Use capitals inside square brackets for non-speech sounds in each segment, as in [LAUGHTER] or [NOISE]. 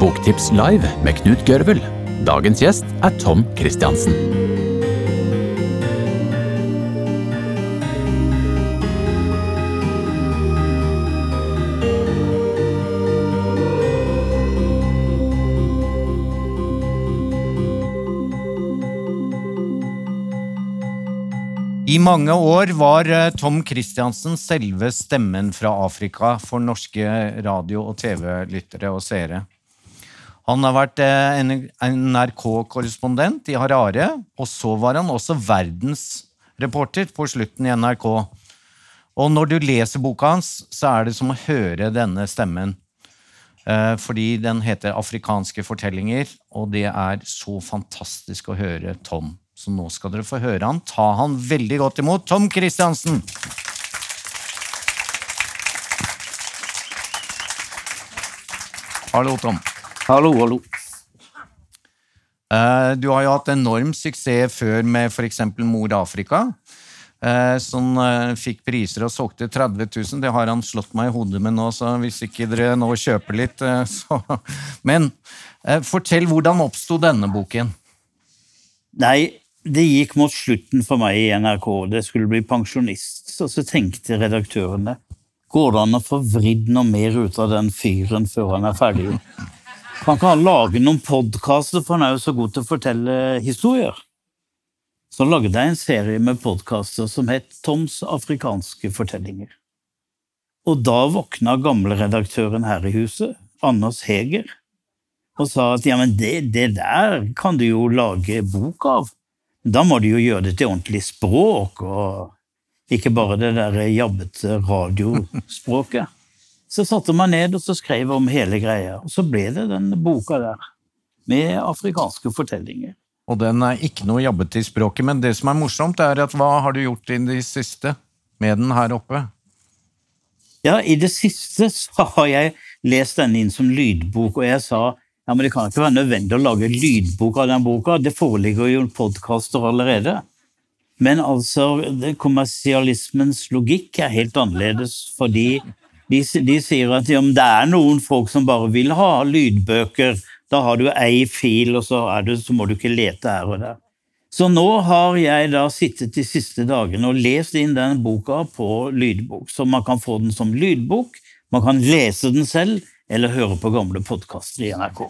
Boktips live med Knut Gørvel. Dagens gjest er Tom Christiansen. I mange år var eh, Tom Christiansen selve stemmen fra Afrika for norske radio- og TV-lyttere og seere. Han har vært eh, NRK-korrespondent i Harare, og så var han også verdensreporter på slutten i NRK. Og når du leser boka hans, så er det som å høre denne stemmen. Eh, fordi den heter Afrikanske fortellinger, og det er så fantastisk å høre Tom. Så nå skal dere få høre han. Ta han veldig godt imot. Tom Christiansen! Hallo, Tom. Hallo, hallo. Eh, Du har jo hatt enorm suksess før med f.eks. Mor Afrika. eh, Som eh, fikk priser og solgte 30 000. Det har han slått meg i hodet med nå, så hvis ikke dere nå kjøper litt, [LAUGHS] så Men fortell, hvordan oppsto denne boken? Nei, det gikk mot slutten for meg i NRK. Det skulle bli pensjonist. Og så tenkte redaktørene Går det an å få vridd noe mer ut av den fyren før han er ferdig? Kan ikke han lage noen podkaster, for han er jo så god til å fortelle historier? Så lagde jeg en serie med podkaster som het Toms afrikanske fortellinger. Og da våkna gamleredaktøren her i huset, Anders Heger, og sa at ja, men det, det der kan du jo lage bok av. Da må du jo gjøre det til ordentlig språk, og ikke bare det der jabbete radiospråket. [LAUGHS] Så satte man ned og så skrev om hele greia, og så ble det den boka der. Med afrikanske fortellinger. Og den er ikke noe jabbete i språket, men det som er morsomt, er at hva har du gjort i det siste med den her oppe? Ja, i det siste så har jeg lest den inn som lydbok, og jeg sa ja, men det kan ikke være nødvendig å lage lydbok av den boka, det foreligger jo podkaster allerede. Men altså, kommersialismens logikk er helt annerledes, fordi de, de sier at ja, det er noen folk som bare vil ha lydbøker, da har du ei fil, og så, du, så må du ikke lete her og der. Så nå har jeg da sittet de siste dagene og lest inn den boka på lydbok, så man kan få den som lydbok, man kan lese den selv, eller høre på gamle podkaster i NRK.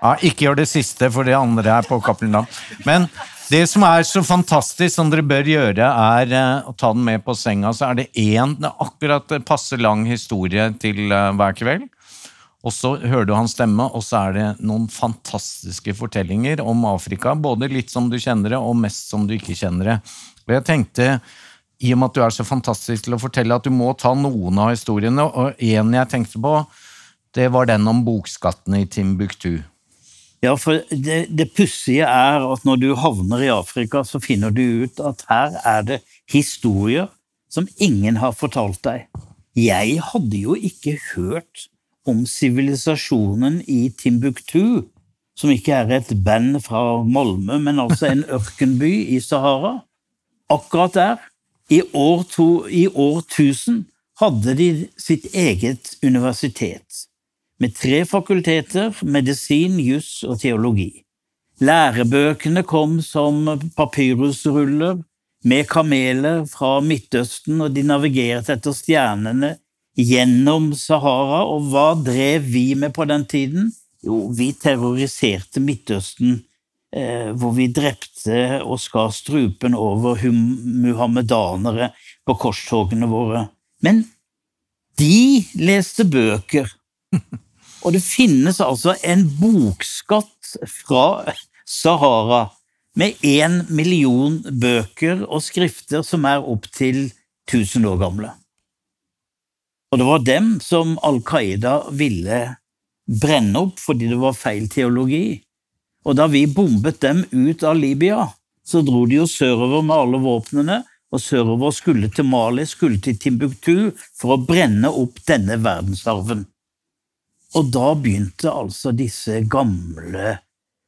Ja, ikke gjør det siste, for det andre er på Cappelen Dam. Men det som er så fantastisk, som dere bør gjøre, er eh, å ta den med på senga. Så er det én akkurat passe lang historie til eh, hver kveld. Og så hører du hans stemme, og så er det noen fantastiske fortellinger om Afrika. Både litt som du kjenner det, og mest som du ikke kjenner det. Og jeg tenkte, i og med at du er så fantastisk til å fortelle, at du må ta noen av historiene. Og en jeg tenkte på, det var den om bokskattene i Timbuktu. Ja, for det, det pussige er at når du havner i Afrika, så finner du ut at her er det historier som ingen har fortalt deg. Jeg hadde jo ikke hørt om sivilisasjonen i Timbuktu, som ikke er et band fra Malmö, men altså en [LAUGHS] ørkenby i Sahara. Akkurat der, i år, to, i år 1000, hadde de sitt eget universitet med tre fakulteter, medisin, juss og teologi. Lærebøkene kom som papyrusruller med kameler fra Midtøsten, og de navigerte etter stjernene gjennom Sahara. Og hva drev vi med på den tiden? Jo, vi terroriserte Midtøsten, eh, hvor vi drepte og skar strupen over muhammedanere på korstogene våre. Men de leste bøker. [LAUGHS] Og det finnes altså en bokskatt fra Sahara med én million bøker og skrifter som er opptil 1000 år gamle. Og det var dem som Al Qaida ville brenne opp fordi det var feil teologi. Og da vi bombet dem ut av Libya, så dro de jo sørover med alle våpnene, og sørover skulle til Mali, skulle til Timbuktu, for å brenne opp denne verdensarven. Og da begynte altså disse gamle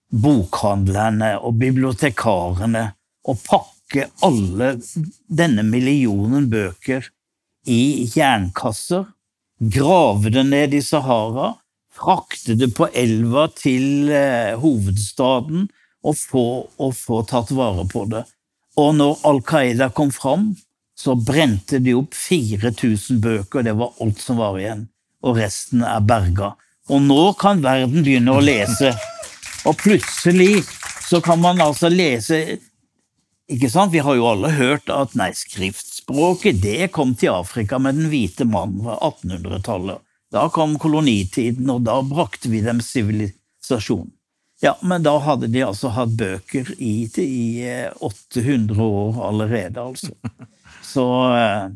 bokhandlerne og bibliotekarene å pakke alle denne millionen bøker i jernkasser, grave det ned i Sahara, frakte det på elva til eh, hovedstaden og få, og få tatt vare på det. Og når Al Qaida kom fram, så brente de opp 4000 bøker, det var alt som var igjen. Og resten er berga. Og nå kan verden begynne å lese. Og plutselig så kan man altså lese ikke sant? Vi har jo alle hørt at nei, skriftspråket det kom til Afrika med den hvite mannen fra 1800-tallet. Da kom kolonitiden, og da brakte vi dem sivilisasjon. Ja, men da hadde de altså hatt bøker i, i 800 eh, år allerede, altså. Så eh,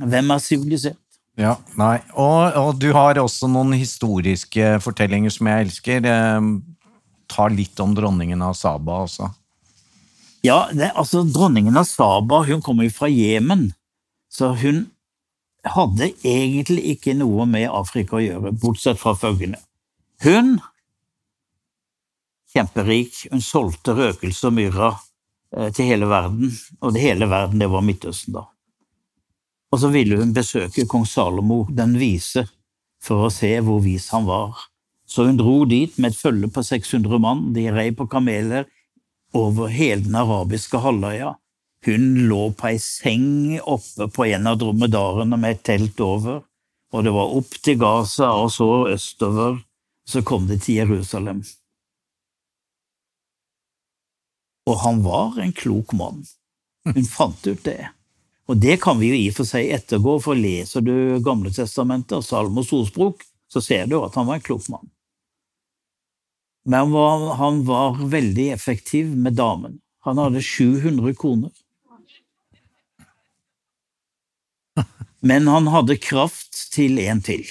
hvem er sivilisert? Ja, nei. Og, og, du har også noen historiske fortellinger som jeg elsker. Eh, ta litt om dronningen av Saba også. Ja, det, altså dronningen av Saba hun kommer jo fra Jemen, så hun hadde egentlig ikke noe med Afrika å gjøre, bortsett fra følgende. Hun, kjemperik, hun solgte røkelse og myrra eh, til hele verden, og det hele verden, det var Midtøsten da. Og så ville hun besøke kong Salomo den vise for å se hvor vis han var. Så hun dro dit med et følge på 600 mann, de rei på kameler over hele den arabiske halvøya. Hun lå på ei seng oppe på en av dromedarene med et telt over, og det var opp til Gaza og så østover, så kom det til Jerusalem. Og han var en klok mann. Hun fant ut det. Og det kan vi jo i og for seg ettergå, for leser du Gamle testamentet og Salmos ordspråk, så ser du at han var en klok mann. Men han var veldig effektiv med damen. Han hadde 700 koner. Men han hadde kraft til en til.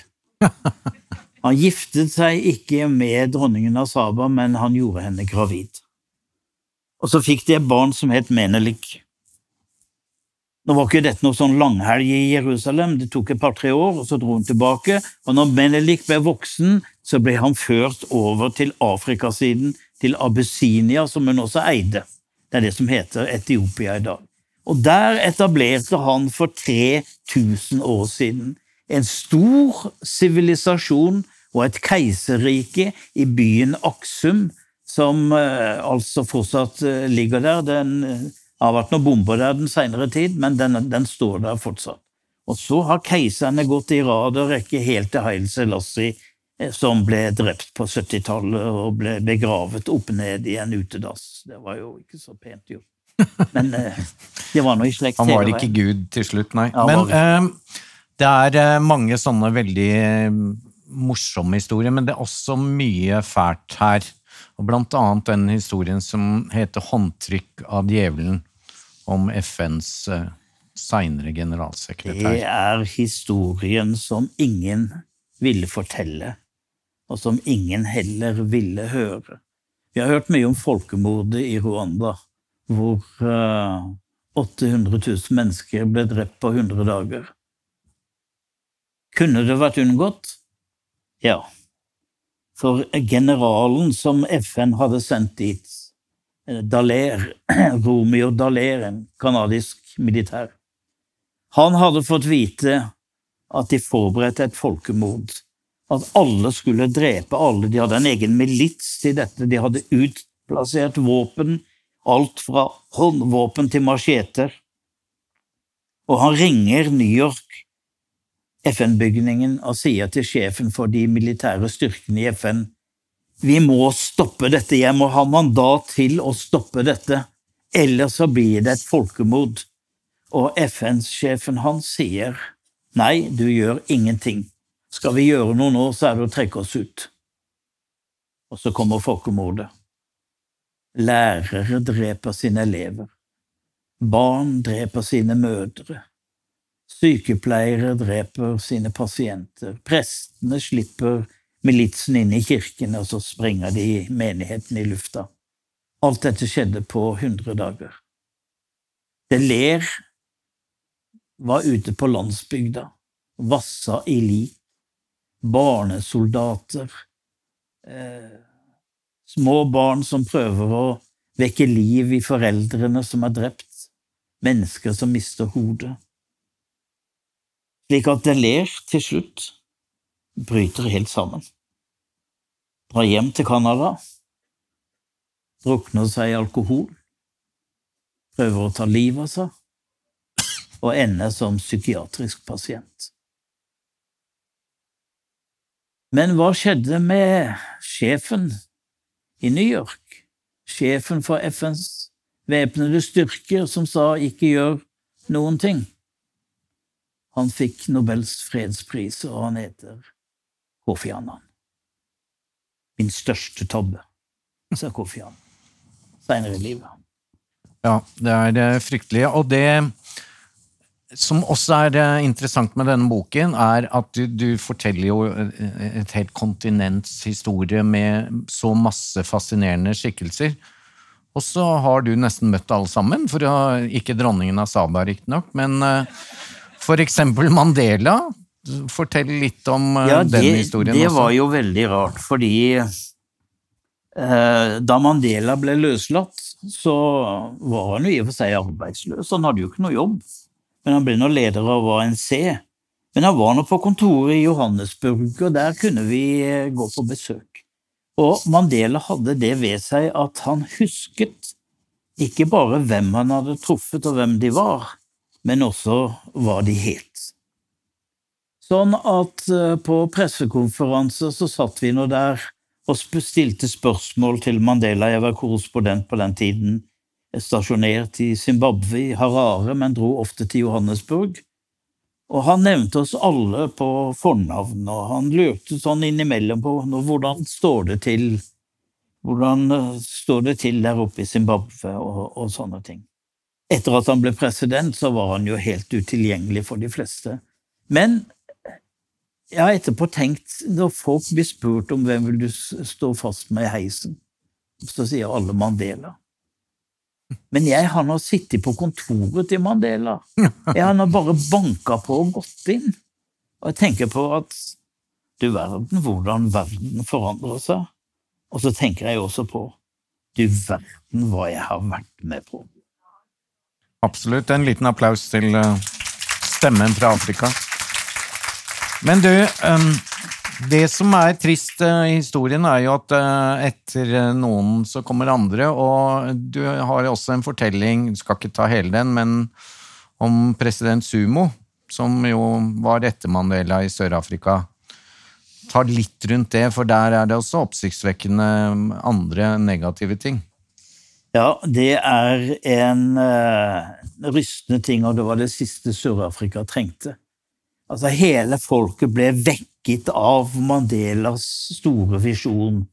Han giftet seg ikke med dronningen av Saba, men han gjorde henne gravid. Og så fikk de et barn som het Menelik. Nå var ikke dette noe sånn langhelg i Jerusalem, det tok et par-tre år, og så dro hun tilbake. Og når Menelik ble voksen, så ble han ført over til Afrikasiden, til Abyssinia, som hun også eide. Det er det som heter Etiopia i dag. Og der etablerte han for 3000 år siden en stor sivilisasjon og et keiserrike i byen Aksum, som uh, altså fortsatt uh, ligger der. Den uh, det har vært noen bomber der den senere tid, men den, den, står der fortsatt. Og så har keiserne gått i rad og rekke helt til Haile Selassie, eh, som ble drept på 70-tallet og ble begravet opp ned i en utedass. Det var jo ikke så pent gjort. Men eh, det var nå i slekt. Han var ikke Gud til slutt, nei. Men eh, det er eh, mange sånne veldig morsomme historier, men det er også mye fælt her. Og blant annet den historien som heter Håndtrykk av djevelen om FNs uh, seinere generalsekretær. Det er historien som ingen ville fortelle, og som ingen heller ville høre. Vi har hørt mye om folkemordet i Rwanda, hvor uh, 800 000 mennesker ble drept på 100 dager. Kunne det vært unngått? Ja. For generalen som FN hadde sendt dit, Daler, Dallaire, [CLEARS THROAT] Romeo Dallaire, en canadisk militær. Han hadde fått vite at de forberedte et folkemord. At alle skulle drepe alle. De hadde en egen milits til dette. De hadde utplassert våpen, alt fra håndvåpen til macheter. Og han ringer New York, FN-bygningen, og sier til sjefen for de militære styrkene i FN vi må stoppe dette, jeg må ha mandat til å stoppe dette, ellers så blir det et folkemord. Og FN-sjefen hans sier nei, du gjør ingenting. Skal vi gjøre noe nå, så er det å trekke oss ut. Og så kommer folkemordet. Lærere dreper sine elever. Barn dreper sine mødre. Sykepleiere dreper sine pasienter. Prestene slipper militsen inn i kirken, og så sprenger de menigheten i lufta. Alt dette skjedde på 100 dager. Det ler var ute på landsbygda, vassa i lik, barnesoldater, eh, små barn som prøver å vekke liv i foreldrene som er drept, mennesker som mister hodet. Slik at Deler til slutt bryter helt sammen. Drar hjem til Canada, drukner seg i alkohol, prøver å ta livet av seg og ender som psykiatrisk pasient. Men hva skjedde med sjefen i New York? Sjefen for FNs væpnede styrker som sa ikke gjør noen ting. Han fikk Nobels fredspris, og han heter Kofi Annan. Min største tabbe, sa Kofi Annan seinere i livet. Ja, det er fryktelig. Og det som også er eh, interessant med denne boken, er at du, du, forteller jo eh, et helt kontinents historie med så masse fascinerende skikkelser. Og så har du nesten møtt alle sammen, for ikke dronningen av Saba riktignok, men uh, for eksempel Mandela. Fortell litt om ja, den det, historien. Det også. var jo veldig rart, fordi eh, da Mandela ble løslatt, så var han jo i og for seg arbeidsløs. Han hadde jo ikke noe jobb men han ble nå leder av ANC. Men han var nå på kontoret i Johannesburg, og der kunne vi eh, gå på besøk. Og Mandela hadde det ved seg at han husket ikke bare hvem han hadde truffet og hvem de var, men også hva de het. Sånn at eh, på pressekonferanser så satt vi nå der og stilte spørsmål til Mandela. Jeg var korrespondent på den tiden stasjonert i Zimbabwe, i Harare, men dro ofte til Johannesburg. Og han nevnte oss alle på fornavn, og han lurte sånn innimellom på hvordan står det til hvordan eh, står det til der oppe i Zimbabwe, og, og sånne ting. Etter at han ble president, så var han jo helt utilgjengelig for de fleste. Men jeg har etterpå tenkt, når folk blir spurt om hvem vil du stå fast med i heisen, så sier alle Mandela. Men jeg har nå sittet på kontoret til Mandela. [LAUGHS] Jeg har nå bare banka på og gått inn. Og jeg tenker på at du verden, hvordan verden forandrer seg. Og så tenker jeg også på du verden hva jeg har vært med på. Absolutt. En liten applaus til eh, stemmen fra Afrika. Men du, det som er trist eh, i historien, er jo at eh, etter noen så kommer andre, og du har også en fortelling, du skal ikke ta hele den, men om president Sumo, som jo var etter Mandela i Sør-Afrika. Ta litt rundt det, for der er det også oppsiktsvekkende andre negative ting. Ja, det er en uh, rystende ting, og det var det siste Sør-Afrika trengte. Altså, hele folket ble vekket av Mandelas store visjon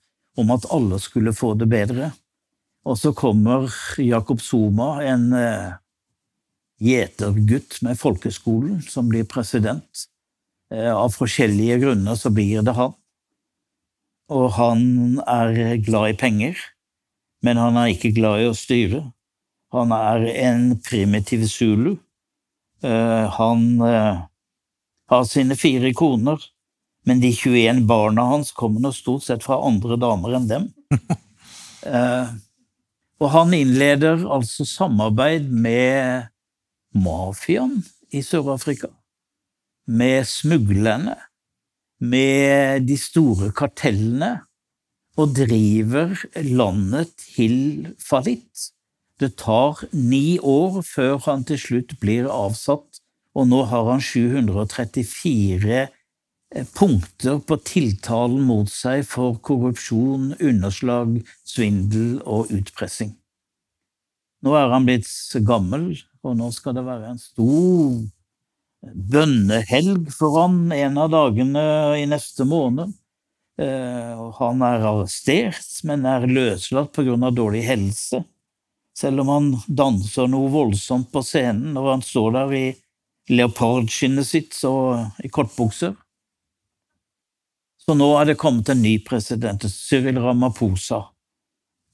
om at alle skulle få det bedre. Og så kommer Jakob Zuma, en uh, gjetergutt med folkeskolen, som blir president. Uh, av forskjellige grunner så blir det han. Og han er glad i penger, men han er ikke glad i å styre. Han er en primitiv zulu. Uh, han har sine fire koner, men de 21 barna hans kommer nå stort sett fra andre damer enn dem. [LAUGHS] eh, og han innleder altså samarbeid med mafiaen i Sør-Afrika, med smuglerne, med de store kartellene, og driver landet til fallitt. Det tar ni år før han til slutt blir avsatt og nå har han 734 eh, punkter på tiltalen mot seg for korrupsjon, underslag, svindel og utpressing. Nå er han blitt gammel, og nå skal det være en stor bønnehelg for han en av dagene i neste måned. Eh, han er arrestert, men er løslatt av dårlig helse. Selv om han danser noe voldsomt på scenen når han står der i leopardskinnet sitt så, i kortbukser. Så nå er det kommet en ny president, Cyril Ramaphosa,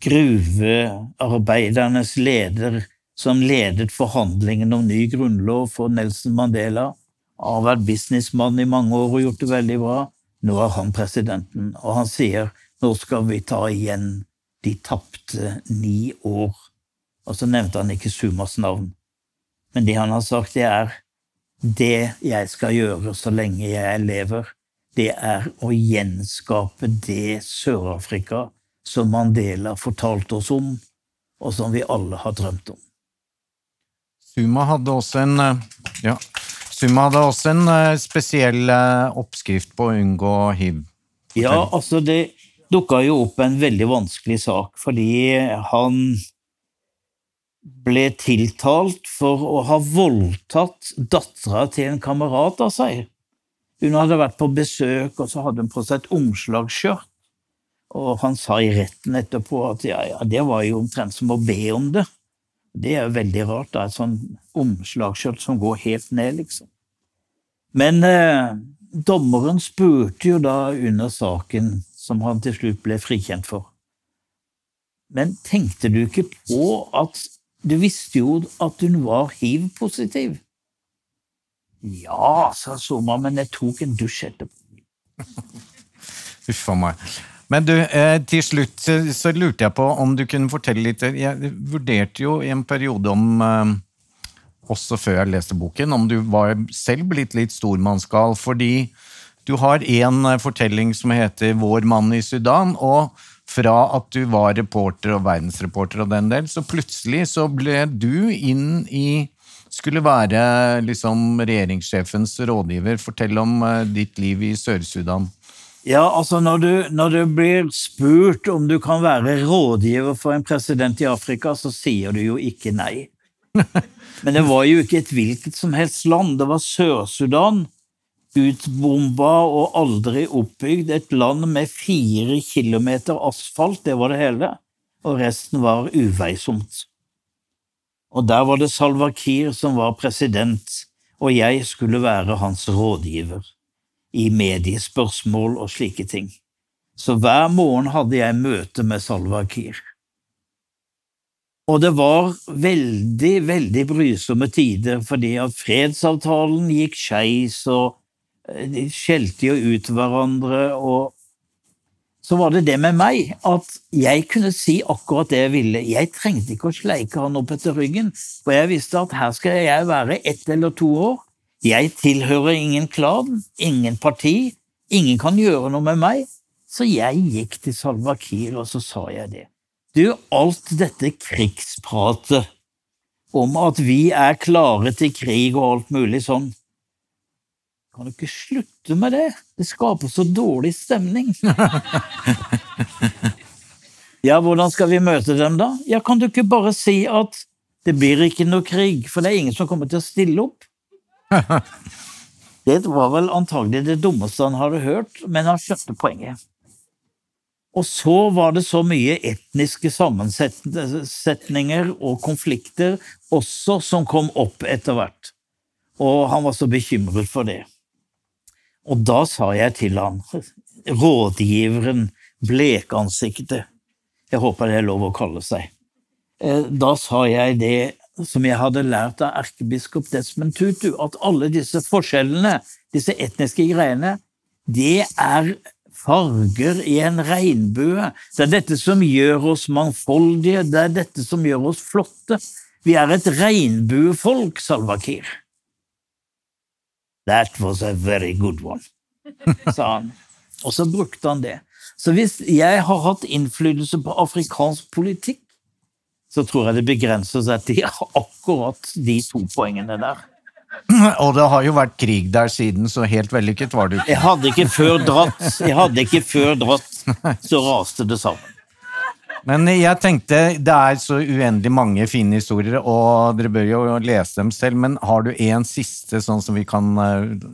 gruvearbeidernes leder, som ledet forhandlingene om ny grunnlov for Nelson Mandela, har vært businessmann i mange år og gjort det veldig bra. Nå er han presidenten, og han sier nå skal vi ta igjen de tapte ni år. Og så nevnte han ikke Sumas navn. Men det han har sagt, det er det jeg skal gjøre så lenge jeg lever, det er å gjenskape det Sør-Afrika som Mandela fortalte oss om, og som vi alle har drømt om. Suma hadde også en eh, ja, Suma hadde også en eh, spesiell eh, oppskrift på å unngå hiv. Ja, altså det dukka jo opp en veldig vanskelig sak, fordi han ble tiltalt for å ha voldtatt dattera til en kamerat av seg. Hun hadde vært på besøk, og så hadde hun på seg et omslagsskjørt. Og han sa i retten etterpå at ja, ja, det var jo omtrent som å be om det. Det er jo veldig rart, da, et sånn omslagsskjørt som går helt ned, liksom. Men eh, dommeren spurte jo da under saken, som han til slutt ble frikjent for. Men tenkte du ikke på at du visste jo at hun var hiv-positiv? Ja, sa Soma, men jeg tok en dusj etterpå. Uff a meg. Men du, eh, til slutt eh, så lurte jeg på om du kunne fortelle litt Jeg vurderte jo i en periode om eh, også før jeg leste boken, om du var selv blitt litt stormannsgal, fordi du har en fortelling som heter 'Vår mann i Sudan', og fra at du var reporter og verdensreporter og den del, så plutselig så ble du inn i skulle være liksom regjeringssjefens rådgiver. Fortell om ditt liv i Sør-Sudan. Ja, altså når du, når du, blir spurt om du kan være rådgiver for en president i Afrika, så sier du jo ikke nei. [LAUGHS] Men det var jo ikke et hvilket som helst land. Det var Sør-Sudan. Utbomba og aldri oppbygd. Et land med fire kilometer asfalt, det var det hele. Og resten var uveisomt. Og der var det Salwa Kiir som var president, og jeg skulle være hans rådgiver i mediespørsmål og slike ting. Så hver morgen hadde jeg møte med Salwa Kiir. Og det var veldig, veldig brysomme tider, fordi at fredsavtalen gikk skeis, og eh, de skjelte jo ut hverandre, og så var det det med meg, at jeg kunne si akkurat det jeg ville. Jeg trengte ikke å sleike han opp etter ryggen, for jeg visste at her skal jeg være ett eller to år, jeg tilhører ingen klan, ingen parti, ingen kan gjøre noe med meg. Så jeg gikk til Salva Kiir, og så sa jeg det. Du, alt dette krigspratet om at vi er klare til krig og alt mulig sånn, kan du ikke slutte med det? Det skaper så dårlig stemning. [LAUGHS] ja, hvordan skal vi møte dem da? Ja, kan du ikke bare si at det blir ikke noe krig, for det er ingen som kommer til å stille opp? [LAUGHS] det var vel antagelig det dummeste han hadde hørt, men han skjønte poenget. Og så var det så mye etniske sammensetninger og konflikter også som kom opp etter hvert, og han var så bekymret for det. Og da sa jeg til han, rådgiveren, blekansiktet, jeg håper det er lov å kalle seg, eh, da sa jeg det som jeg hadde lært av erkebiskop Desmond Tutu, at alle disse forskjellene, disse etniske greiene, det er farger i en regnbue. Det er dette som gjør oss mangfoldige, det er dette som gjør oss flotte. Vi er et regnbuefolk, Salva Kiir. That was a very good one, [LAUGHS] sa han. Og så brukte han det. Så hvis jeg har hatt innflytelse på afrikansk politikk, så tror jeg det begrenser seg til [LAUGHS] akkurat de to poengene der. Og det har jo vært krig der siden, så helt vellykket var du ikke. Jeg hadde ikke før dratt, jeg hadde ikke før dratt, så raste det sammen. Men jeg tenkte, det er så uendelig mange fine historier, og dere bør jo lese dem selv, men har du en siste, sånn som vi kan,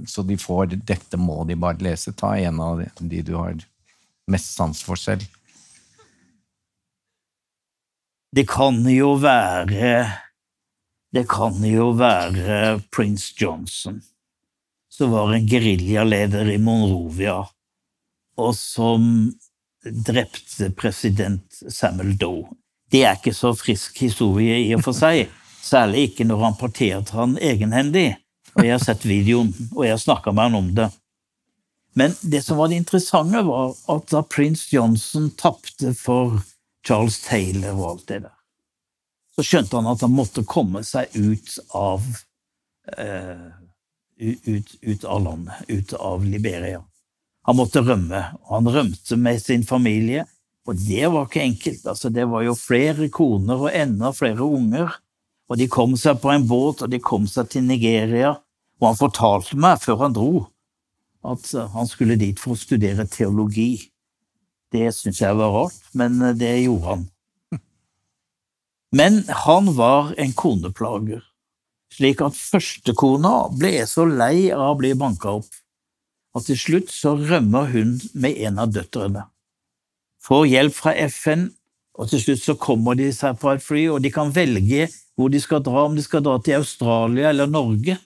så de får 'dette må de bare lese'? Ta en av de du har mest sans for selv. Det kan jo være Det kan jo være prins Johnson, som var en geriljaleder i Monrovia, og som drepte president Samuel Doe. Det er ikke så frisk historie i og for seg, [LAUGHS] særlig ikke når han parterte han egenhendig. Og jeg har sett videoen, og jeg har snakka med han om det. Men det som var det interessante, var at da prins Johnson tapte for Charles Taylor og alt det der. Så skjønte han at han måtte komme seg ut av eh, ut, ut av landet, ut av Liberia. Han måtte rømme, og han rømte med sin familie. Og det var ikke enkelt. altså Det var jo flere koner og enda flere unger. Og de kom seg på en båt, og de kom seg til Nigeria. Og han fortalte meg før han dro, at han skulle dit for å studere teologi. Det syntes jeg var rart, men det gjorde han. Men han var en koneplager, slik at førstekona ble så lei av å bli banka opp at til slutt så rømmer hun med en av døtrene. Får hjelp fra FN, og til slutt så kommer de seg på et fly, og de kan velge hvor de skal dra, om de skal dra til Australia eller Norge.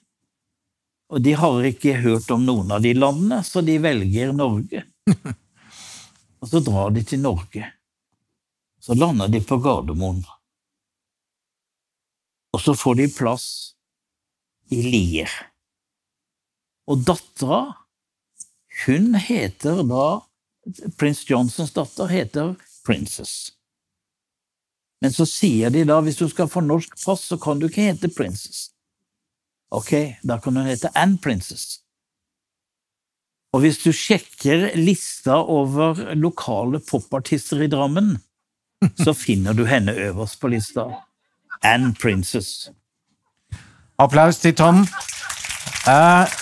Og de har ikke hørt om noen av de landene, så de velger Norge. [LAUGHS] Og så drar de til Norge. Så lander de på Gardermoen. Og så får de plass i Lier. Og dattera, hun heter da Prins Johnsons datter heter Princess. Men så sier de da hvis du skal få norsk pass, så kan du ikke hete Princess. Ok, da kan hun hete Ann Princess. Og hvis du sjekker lista over lokale popartister i Drammen, så finner du henne øverst på lista. Anne Princess. Applaus til Tom. Eh,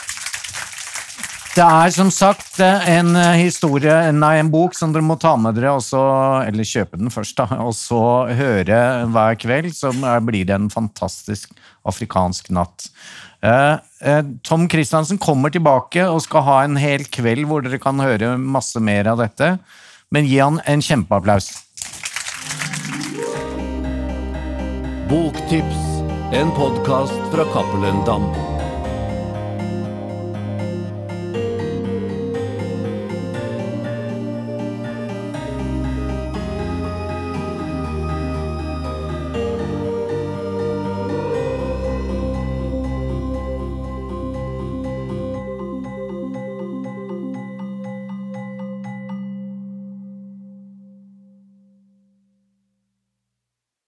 det er som sagt en historie, nei, en bok som dere må ta med dere, også, eller kjøpe den først, da, og så høre hver kveld. Så blir det en fantastisk afrikansk natt. Eh, eh, Tom Christiansen kommer tilbake og skal ha en hel kveld hvor dere kan høre masse mer av dette. Men gi han en kjempeapplaus. Boktips, en podkast fra Cappelen Dam.